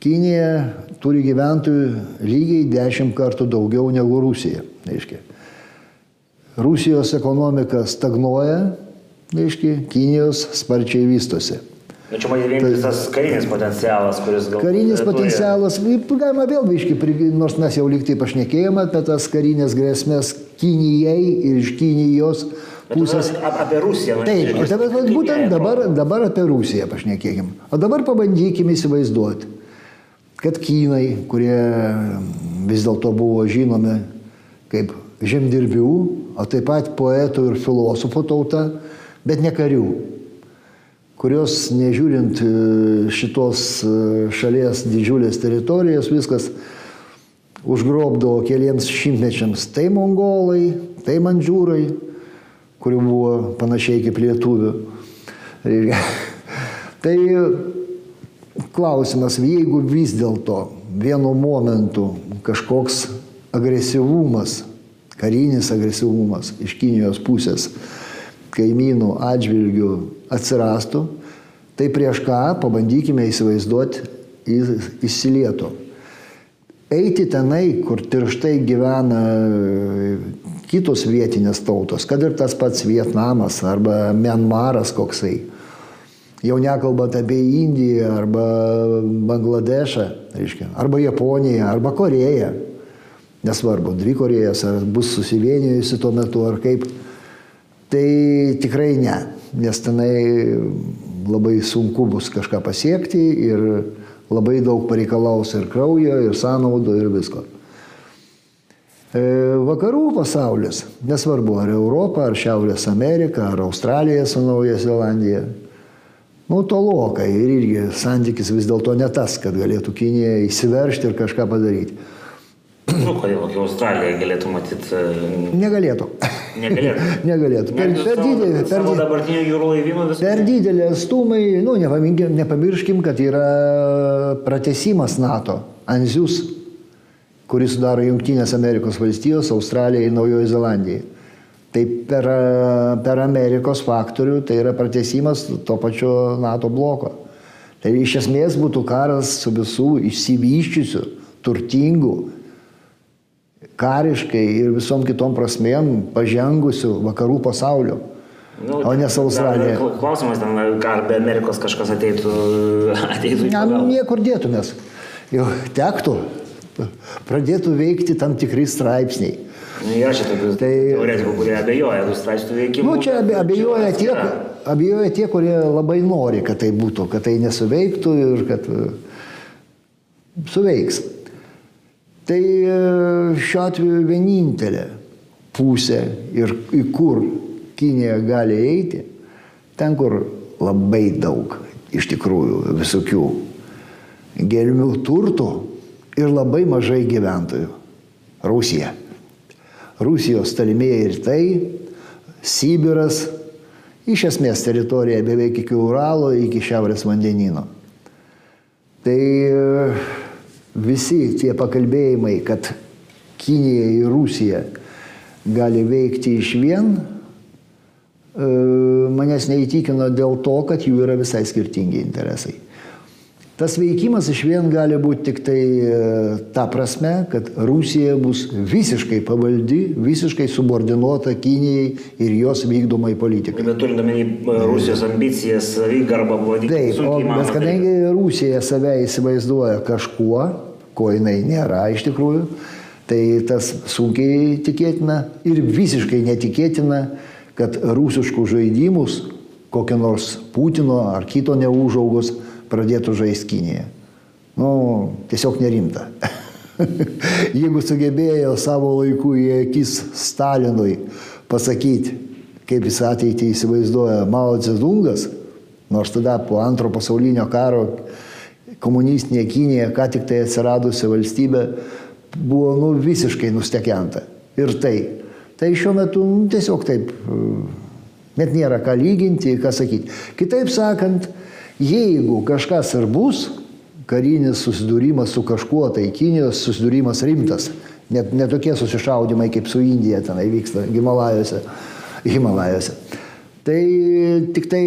Kinija turi gyventojų lygiai dešimt kartų daugiau negu Rusija. Reiškia. Rusijos ekonomika stagnuoja, reiškia, Kinijos sparčiai vystosi. Na čia man vien visas karinis potencialas, kuris gal. Karinis potencialas, galima vėl biški, nors mes jau liktai pašnekėjome apie tas karinės grėsmės Kinijai ir iš Kinijos pusės. Apie Rusiją. Taip, o dabar, būtent dabar, dabar apie Rusiją pašnekėkim. O dabar pabandykim įsivaizduoti, kad Kinai, kurie vis dėlto buvo žinomi kaip žemdirbių, o taip pat poetų ir filosofų tauta, bet ne karių, kurios nežiūrint e, šitos e, šalies didžiulės teritorijos, viskas užgrobdavo keliems šimtmečiams tai mongolai, tai mandžiūrai, kurių buvo panašiai kaip lietuvių. Tai klausimas, jeigu vis dėlto vienu momentu kažkoks agresyvumas, karinis agresyvumas iš Kinijos pusės kaimynų atžvilgių atsirastų, tai prieš ką pabandykime įsivaizduoti įsilietų. eiti tenai, kur tirštai gyvena kitos vietinės tautos, kad ir tas pats Vietnamas arba Mianmaras koksai. Jau nekalbant apie Indiją arba Bangladešą, reiškia, arba Japoniją, arba Koreją. Nesvarbu, dvi Korejos, ar bus susivienijusi tuo metu, ar kaip. Tai tikrai ne, nes tenai labai sunku bus kažką pasiekti ir labai daug pareikalaus ir kraujo, ir sąnaudų, ir visko. E, vakarų pasaulis, nesvarbu ar Europa, ar Šiaurės Amerika, ar Australija su Nauja Zelandija, nu tolokai ir irgi santykis vis dėlto ne tas, kad galėtų Kinija įsiveršti ir kažką padaryti. Nu, kodėl Australija galėtų matyti? Negalėtų. Negalėtų. (laughs) Negalėtų. Per, per didelį. Per, savo dabartinio jūrų laivyno visą. per didelį atstumai, nu, nepamirškim, kad yra pratesimas NATO, Anzius, kuris sudaro Junktinės Amerikos valstijos, Australija ir Naujoji Zelandija. Tai per, per Amerikos faktorių tai yra pratesimas to pačio NATO bloko. Tai iš esmės būtų karas su visų išsivyščiusių, turtingų, kariškai ir visom kitom prasmėm pažengusių vakarų pasaulio. Nu, O ne Australija. Klausimas ten, ar be Amerikos kažkas ateitų, (laughs) ateitų pagalbą. niekur dėtumės. Jau tektų, pradėtų veikti tam tikrai straipsniai. Nu, yra čia tokių Tai- teoretikų, kurie abejoja tų straipsnių veikimu. Nu, čia abe, abejoja, tie, yra. abejoja tie, kurie labai nori, kad tai būtų, kad tai nesuveiktų ir kad e, suveiks. Tai e, šiuo atveju vienintelė pusė ir į kur Kinija gali eiti, ten, kur labai daug iš tikrųjų visokių gelmių turtų ir labai mažai gyventojų. Rusija. Rusijos talimieji rytai, Sibiras, iš esmės teritorija beveik iki Uralo, iki Šiaurės vandenino. Tai e, visi tie pakalbėjimai, kad Kinija ir Rusija gali veikti iš vien, e, manęs neįtikino dėl to, kad jų yra visai skirtingi interesai. Tas veikimas iš vien gali būti tik tai e, ta prasme, kad Rusija bus visiškai pavaldi, visiškai subordinuota Kinijai ir jos vykdomai politikai. Bet turint omeny e, Rusijos ambicijas, savigarbą, buvo Taip, o, bet kadangi Rusija save įsivaizduoja kažkuo, ko jinai nėra iš tikrųjų, tai tas sunkiai tikėtina ir visiškai netikėtina, kad rusiškų žaidimus kokio nors Putino ar kito neužaugos pradėtų žaisti Kinėje. Nu, tiesiog nerimta. (laughs) Jeigu sugebėjo savo laiku į akis Stalinui pasakyti, kaip jis ateitį įsivaizduoja Mao Zedungas, nors tada po antro pasaulinio karo komunistinė Kinija, ką tik tai atsiradusi valstybė, buvo nu, visiškai nustekenta. Ir tai. Tai šiuo metu nu, tiesiog taip, e, net nėra ką lyginti, ką sakyti. Kitaip sakant, jeigu kažkas ir bus, karinis susidūrimas su kažkuo, tai Kinijos susidūrimas rimtas, net netokie susišaudimai kaip su Indija tenai vyksta Himalajose. Himalajose. Tai tik tai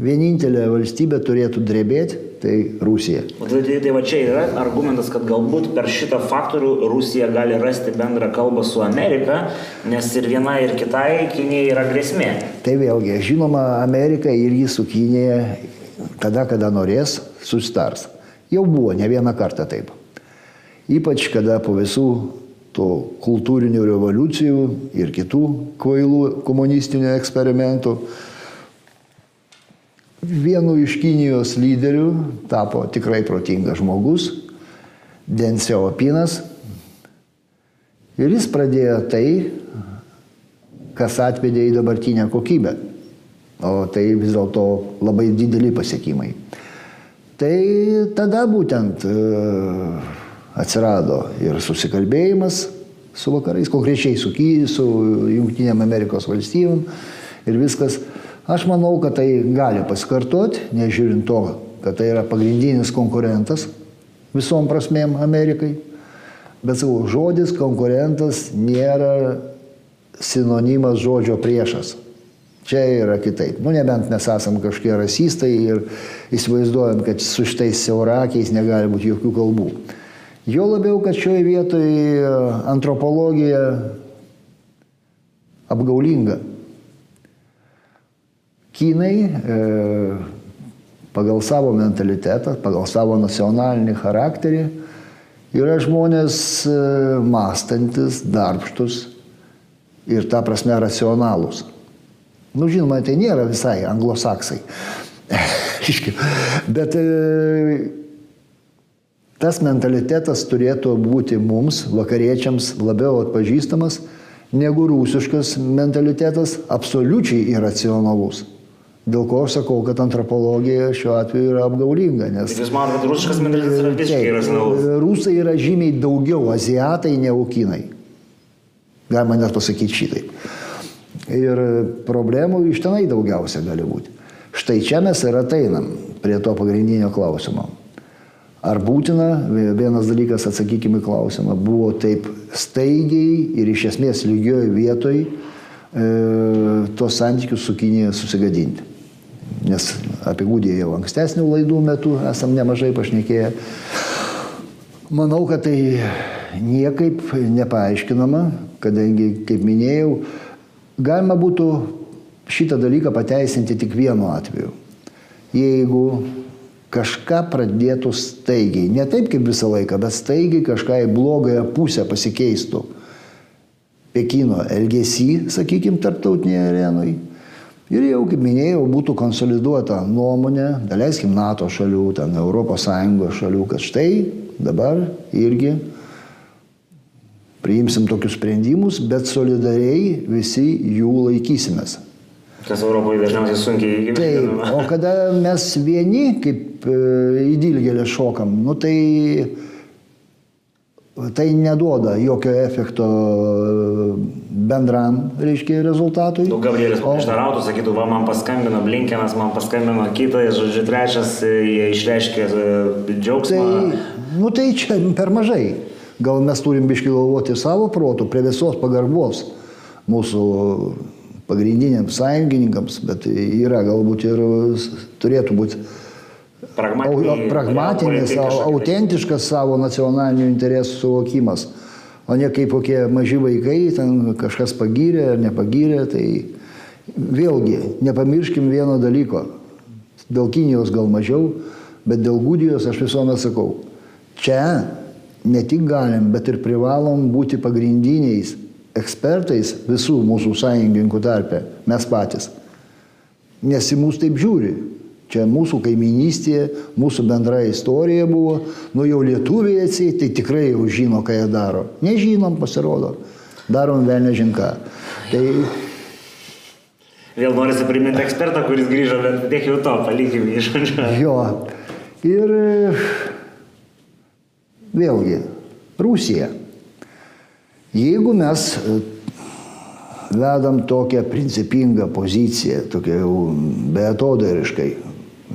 vienintelė valstybė turėtų drebėti, tai Rusija. Tai, tai, tai va čia yra argumentas, kad galbūt per šitą faktorių Rusija gali rasti bendrą kalbą su Amerika, nes ir vienai, ir kitai Kinijai yra grėsmė. Tai vėlgi, žinoma, Amerika ir jį su Kinėje, tada, kada norės, sustars. Jau buvo ne vieną kartą taip. Ypač kada po visų to kultūrinių revoliucijų ir kitų kvailų komunistinių eksperimentų vienu iš Kinijos lyderių tapo tikrai protingas žmogus, Den Xiaopinas. Ir jis pradėjo tai, kas atvedė į dabartinę kokybę. O tai vis dėlto labai dideli pasiekimai. Tai tada būtent e, atsirado ir susikalbėjimas su vakarais, konkrečiai su, Ky- su Junktinėm Amerikos valstybėm ir viskas. Aš manau, kad tai gali pasikartoti, nežiūrint to, kad tai yra pagrindinis konkurentas visom prasmėm Amerikai. Bet savo žodis konkurentas nėra sinonimas žodžio priešas. Čia yra kitaip. Nu, nebent mes esam kažkokie rasistai ir įsivaizduojam, kad su šitais siaurakiais negali būti jokių kalbų. Jo labiau, kad šioje vietoje antropologija apgaulinga. Kinai e, pagal savo mentalitetą, pagal savo nacionalinį charakterį yra žmonės e, mąstantis, darbštus ir ta prasme racionalūs. Nu, žinoma, tai nėra visai anglosaksai. (laughs) Bet e, tas mentalitetas turėtų būti mums, vakariečiams, labiau atpažįstamas negu rusiškas mentalitetas, absoliučiai iracionalus. Dėl ko aš sakau, kad antropologija šiuo atveju yra apgaulinga. Nes, Jūs manote, kad rusiškas mentalitetas yra visiškai iracionalus? Rusai yra žymiai daugiau aziatai negu kinai. Galima net pasakyti šitaip. Ir problemų iš tenai daugiausia gali būti. Štai čia mes ir ateinam prie to pagrindinio klausimo. Ar būtina, vienas dalykas atsakykime klausimą, buvo taip staigiai ir iš esmės lygioj vietoj e, tos santykius su Kinėje susigadinti. Nes apie Gudį jau ankstesnių laidų metu esam nemažai pašnekėję. Manau, kad tai niekaip nepaaiškinama, kadangi, kaip minėjau, galima būtų šitą dalyką pateisinti tik vienu atveju. Jeigu kažką pradėtų staigiai, ne taip kaip visą laiką, bet staigiai kažką į blogąją pusę pasikeistų. Pekino elgesy, sakykime, tarptautinėje arenoje. Ir jau, kaip minėjau, būtų konsoliduota nuomonė, daleiskim NATO šalių, ten ES šalių, kad štai dabar irgi priimsim tokius sprendimus, bet solidariai visi jų laikysimės. Kas Europoje dažniausiai sunkiai Taip, įgyvendinama. o kada mes vieni kaip e, į dilgelę šokam, nu tai, tai neduoda jokio efekto bendram, reiškia, rezultatui. Nu, Gabrielis O- prieštarautų, sakytų, va, man paskambino Blinkenas, man paskambino kitas, žodžiu, trečias, e, jie išreiškė e, džiaugsmą. Tai, nu tai čia per mažai. Gal mes turim biškai galvoti savo protų prie visos pagarbos mūsų pagrindiniams sąjungininkams, bet yra galbūt ir turėtų būti pragmatinis, autentiškas savo nacionalinių interesų suvokimas, o ne kaip kokie maži vaikai, ten kažkas pagyrė ar nepagyrė, tai vėlgi nepamirškim vieno dalyko. Dėl Kinijos gal mažiau, bet dėl Gudijos aš visuomet sakau, čia ne tik galim, bet ir privalom būti pagrindiniais ekspertais visų mūsų sąjungininkų tarpe, mes patys. Nes į mus taip žiūri. Čia mūsų kaiminystė, mūsų bendra istorija buvo, nu jau lietuviai atsiai, tai tikrai jau žino, ką jie daro. Nežinom, pasirodo. Darom vėl nežinką. Tai Vėl norisi priminti ekspertą, kuris grįžo, bet tiek jau to, palikim jį, žodžiu. jo. Ir vėlgi, Rusija. Jeigu mes e, vedam tokią principingą poziciją, tokią jau beatodariškai,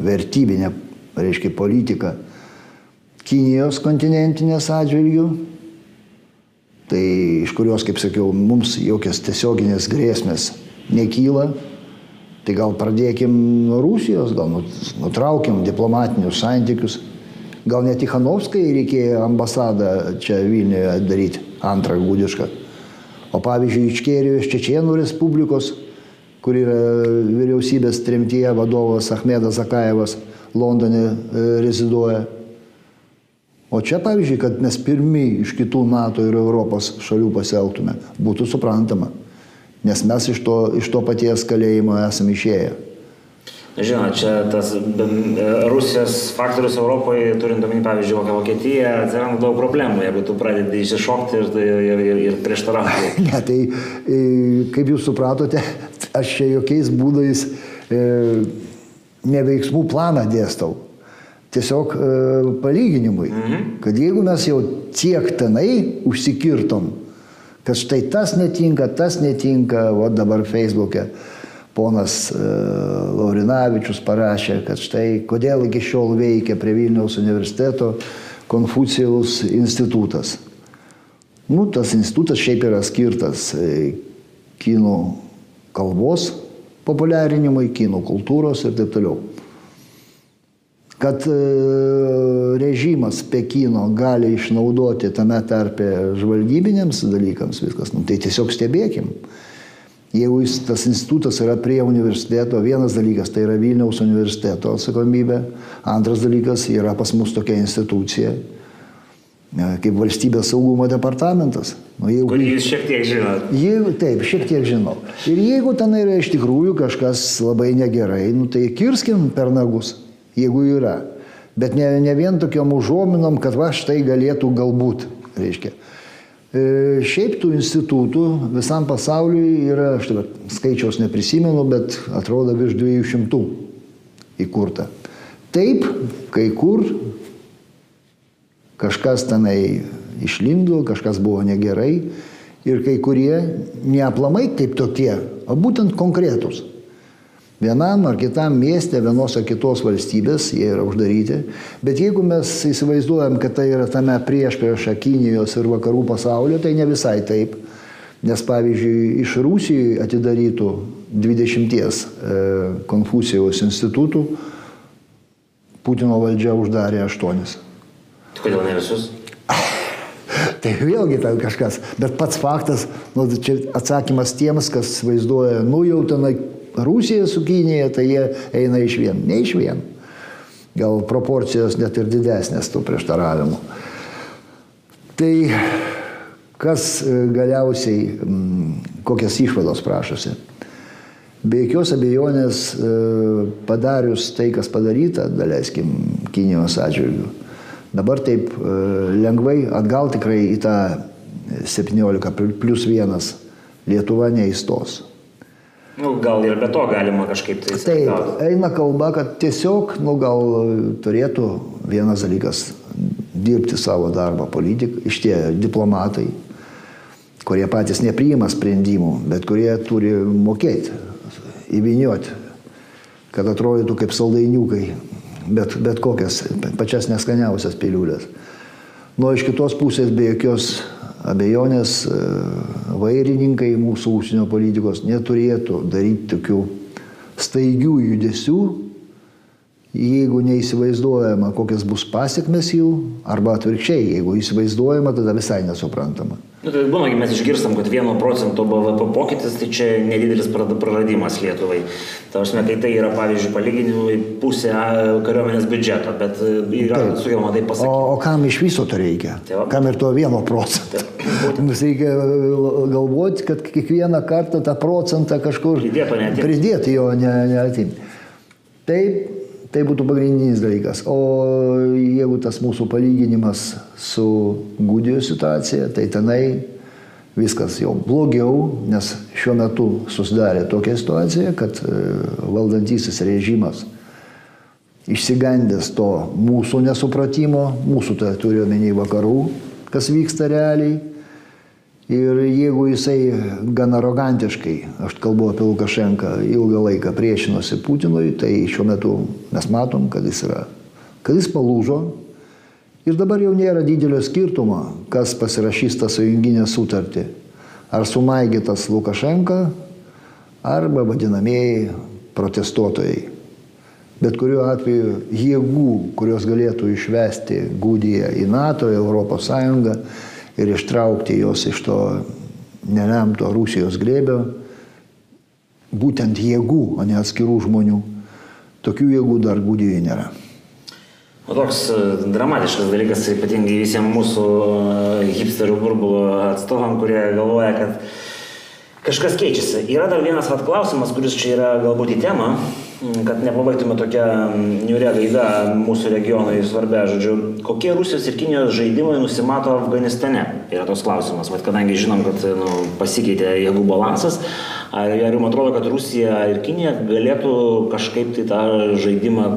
vertybinę, reiškia, politiką Kinijos kontinentinės atžvilgių, tai iš kurios, kaip sakiau, mums jokios tiesioginės grėsmės nekyla, tai gal pradėkim nuo Rusijos, gal nut- nutraukim diplomatinius santykius. Gal net Tikhanovskai reikėjo ambasadą čia Vilniuje daryti, antrą gudišką. O pavyzdžiui, Ičkerijos Čečienų Respublikos, kur yra vyriausybės tremtyje vadovas Ahmedas Zakajevas, Londone reziduoja. O čia, pavyzdžiui, kad mes pirmi iš kitų NATO ir Europos šalių pasielgtume, būtų suprantama. Nes mes iš to, iš to paties kalėjimo esame išėję. Žinot, čia tas e, Rusijos faktorius Europoje, turint omeny, pavyzdžiui, kokią Vokietiją, atsiranda daug problemų, jeigu tu pradedi išsišokti ir, ir, ir, ir prieštarauti. (laughs) Ne, tai e, kaip jūs supratote, aš čia jokiais būdais e, neveiksmų planą dėstau. Tiesiog e, palyginimui, kad jeigu mes jau tiek tenai užsikirtom, kad štai tas netinka, tas netinka, o dabar Facebook'e ponas e, Laurinavičius parašė, kad štai kodėl iki šiol veikia prie Vilniaus universiteto Konfucijaus institutas. Nu, tas institutas šiaip yra skirtas e, kinų kalbos populiarinimui, kinų kultūros ir taip toliau. kad e, režimas Pekino gali išnaudoti tame tarpe žvalgybiniams dalykams viskas, nu, tai tiesiog stebėkim. Jeigu jis, tas institutas yra prie universiteto, vienas dalykas tai yra Vilniaus universiteto atsakomybė, antras dalykas yra pas mus tokia institucija e, kaip valstybės saugumo departamentas. Nu, jeigu, Kurį jūs šiek tiek žinot. Jeigu, taip, šiek tiek žinau. Ir jeigu ten yra iš tikrųjų kažkas labai negerai, nu, tai kirskim per nagus, jeigu yra. Bet ne, ne vien tokiam užuominom, kad va štai galėtų galbūt, reiškia. E, šiaip tų institutų visam pasauliui yra, aš dabar skaičiaus neprisimenu, bet atrodo virš 200 įkurta. Taip, kai kur kažkas tenai išlindo, kažkas buvo negerai ir kai kurie neaplamai kaip tokie, o būtent konkretus vienam ar kitam mieste vienos ar kitos valstybės, jie yra uždaryti. Bet jeigu mes įsivaizduojam, kad tai yra tame prieš priešą Kinijos ir vakarų pasaulio, tai ne visai taip. Nes pavyzdžiui, iš Rusijų atidarytų 20 e, Konfucijaus institutų Putino valdžia uždarė 8. Kodėl ne visus? (laughs) Tai vėlgi ten kažkas, bet pats faktas, nu, čia atsakymas tiems, kas vaizduoja, nu jau tenai Rusija su Kinija, tai jie eina iš vien. Ne iš vien. Gal proporcijos net ir didesnės tų prieštaravimų. Tai kas e, galiausiai, kokias išvados prašosi? Be jokios abejonės e, padarius tai, kas padaryta, daleiskim, Kinijos atžvilgių, dabar taip e, lengvai atgal tikrai į tą 17 plus 1 Lietuva neįstos. Nu, gal ir be to galima kažkaip tai. Taip, gauti. eina kalba, kad tiesiog, nu, gal turėtų vienas dalykas dirbti savo darbą politikai, iš tie diplomatai, kurie patys nepriima sprendimų, bet kurie turi mokėti, įvinioti, kad atrodytų kaip saldainiukai, bet, bet kokias, pačias neskaniausias piliulės. Nu, iš kitos pusės be jokios abejonės e, vairininkai mūsų užsienio politikos neturėtų daryti tokių staigių judesių, jeigu neįsivaizduojama, kokias bus pasiekmes jų, arba atvirkščiai, jeigu įsivaizduojama, tada visai nesuprantama. Nu, tai būna, mes išgirstam, kad 1 procento BVP pokytis, tai čia nedidelis praradimas Lietuvai. Tarsi, kai tai yra, pavyzdžiui, palyginimui pusė kariuomenės biudžeto, bet e, yra sugebama tai pasakyti. O, o kam iš viso to reikia? Taip. Kam ir to 1 procento? Mums reikia e, galvoti, kad kiekvieną kartą tą procentą kažkur pridėti, pridėti jo, neatimti. Ne Taip, Tai būtų pagrindinis dalykas. O jeigu tas mūsų palyginimas su Gudijos situacija, tai tenai viskas jau blogiau, nes šiuo metu susidarė tokia situacija, kad e, valdantysis režimas išsigandęs to mūsų nesupratimo, mūsų tai turiu omeny vakarų, kas vyksta realiai, Ir jeigu jisai gan arogantiškai, aš kalbu apie Lukašenką, ilgą laiką priešinosi Putinui, tai šiuo metu mes matom, kad jis yra, kad jis palūžo. Ir dabar jau nėra didelio skirtumo, kas pasirašys tą sujunginę sutartį. Ar sumaigytas Lukašenka, arba vadinamieji protestuotojai. Bet kuriuo atveju jėgų, kurios galėtų išvesti Gudiją į NATO, į Europos Sąjungą, ir ištraukti jos iš to nelemto Rusijos glėbio, būtent jėgų, o ne atskirų žmonių. Tokių jėgų dar Gudijoje nėra. O toks e, dramatiškas dalykas, ypatingai visiems mūsų e, hipsterių burbulo atstovam, kurie galvoja, kad kažkas keičiasi. Yra dar vienas vat, klausimas, kuris čia yra galbūt į temą, kad nepabaigtume tokią niurę gaidą mūsų regionui svarbia, žodžiu, kokie Rusijos ir Kinijos žaidimai nusimato Afganistane? Yra tos klausimas, bet kadangi žinom, kad nu, pasikeitė jėgų balansas, ar, ar jums atrodo, kad Rusija ir Kinija galėtų kažkaip tai tą žaidimą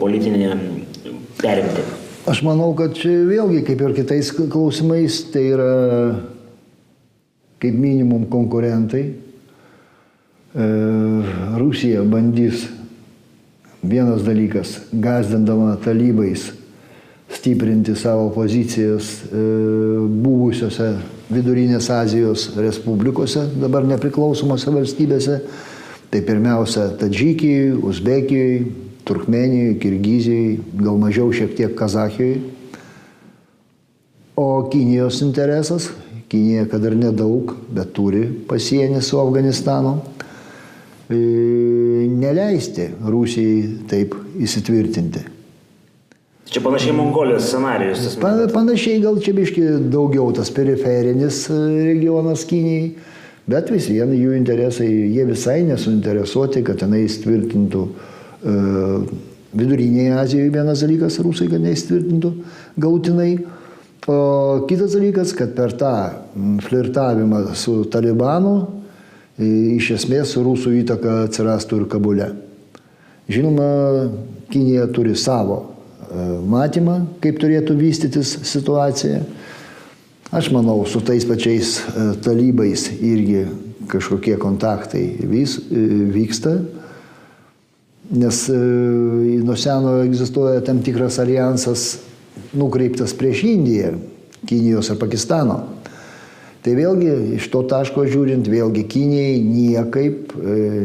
politinį perimti? Aš manau, kad čia vėlgi, kaip ir kitais klausimais, tai yra kaip minimum konkurentai. E, Rusija bandys Vienas dalykas - gazdindama talybais stiprinti savo pozicijas e, buvusiose Vidurinės Azijos respublikose, dabar nepriklausomose valstybėse. Tai pirmiausia Tadžikijai, Uzbekijai, Turkmenijai, Kirgizijai, gal mažiau šiek tiek Kazahijai. O Kinijos interesas, Kinija, kad ir nedaug, bet turi pasienį su Afganistanu, neleisti Rusijai taip įsitvirtinti. Čia panašiai Mongolijos scenarijus. Pa, panašiai gal čia biški daugiau tas periferinis e, regionas Kinijai, bet vis vien jų interesai, jie visai nesuinteresuoti, kad tenai įtvirtintų uh, vidurinėje Azijoje vienas dalykas, rusai, kad neįtvirtintų gautinai. O kitas dalykas, kad per tą flirtavimą su Talibanu iš esmės rusų įtaka atsirastų ir Kabule. Žinoma, Kinija turi savo matymą, kaip turėtų vystytis situacija. Aš manau, su tais pačiais talybais irgi kažkokie kontaktai vis, vyksta, nes nuo seno egzistuoja tam tikras alijansas nukreiptas prieš Indiją, Kinijos ar Pakistano. Tai vėlgi iš to taško žiūrint, vėlgi Kinijai niekaip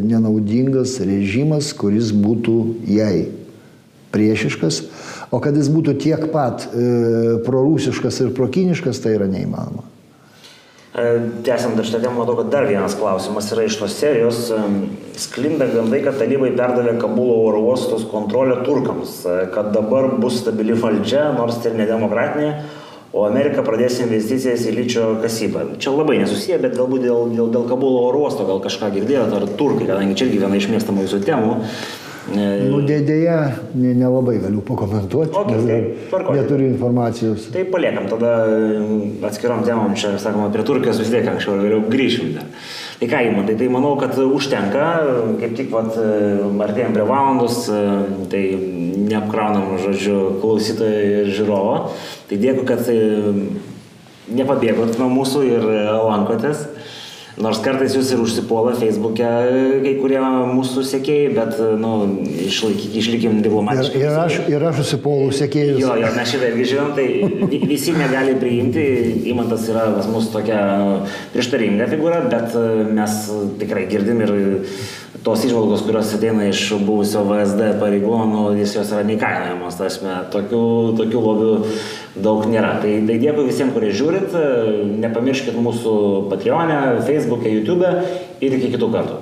nenaudingas režimas, kuris būtų jai priešiškas, o kad jis būtų tiek pat e, prorusiškas ir prokiniškas, tai yra neįmanoma. Tęsiant dar šitą temą, matau, kad dar vienas klausimas yra iš tos serijos. Sklinda gandai, kad talibai perdavė Kabulo oro uostos kontrolę turkams, kad dabar bus stabili valdžia, nors tai ir nedemokratinė, o Amerika pradės investicijas į lyčio kasybą. Čia labai nesusiję, bet galbūt dėl, dėl, dėl Kabulo oro uosto gal kažką girdėjote, ar turkai, kadangi čia irgi viena iš mėgstamų jūsų temų. Nu, dėdėje nelabai ne galiu pakomentuoti, okay, nes tai, neturiu informacijos. Tai paliekam tada atskirom temom, čia sakoma, prie Turkijos vis tiek anksčiau ar vėliau grįšim dar. Tai ką įmontai, tai manau, kad užtenka, kaip tik vat, artėjom prie valandos, tai neapkraunam, žodžiu, klausytojo ir žiūrovo. Tai dėkui, kad nepabėgot nuo mūsų ir lankotės. Nors kartais jūs ir užsipuola Facebook'e kai kurie mūsų sekėjai, bet, nu, išlaiky, išlikim diplomatiškai. Ir, ir, aš, ir aš užsipuolu sekėjus. Jo, jo, mes šitą irgi žinom, tai visi negali priimti, įmantas yra pas mus tokia prieštaringa figūra, bet mes tikrai girdim ir tos išvalgos, kurios ateina iš buvusio VSD pareigūnų, jis jos yra neįkainojamos, tasme, tokių, tokių lobių daug nėra. Tai, tai dėkui visiems, kurie žiūrit, nepamirškit mūsų Patreon'e, Facebook'e, YouTube'e ir iki kitų kartų.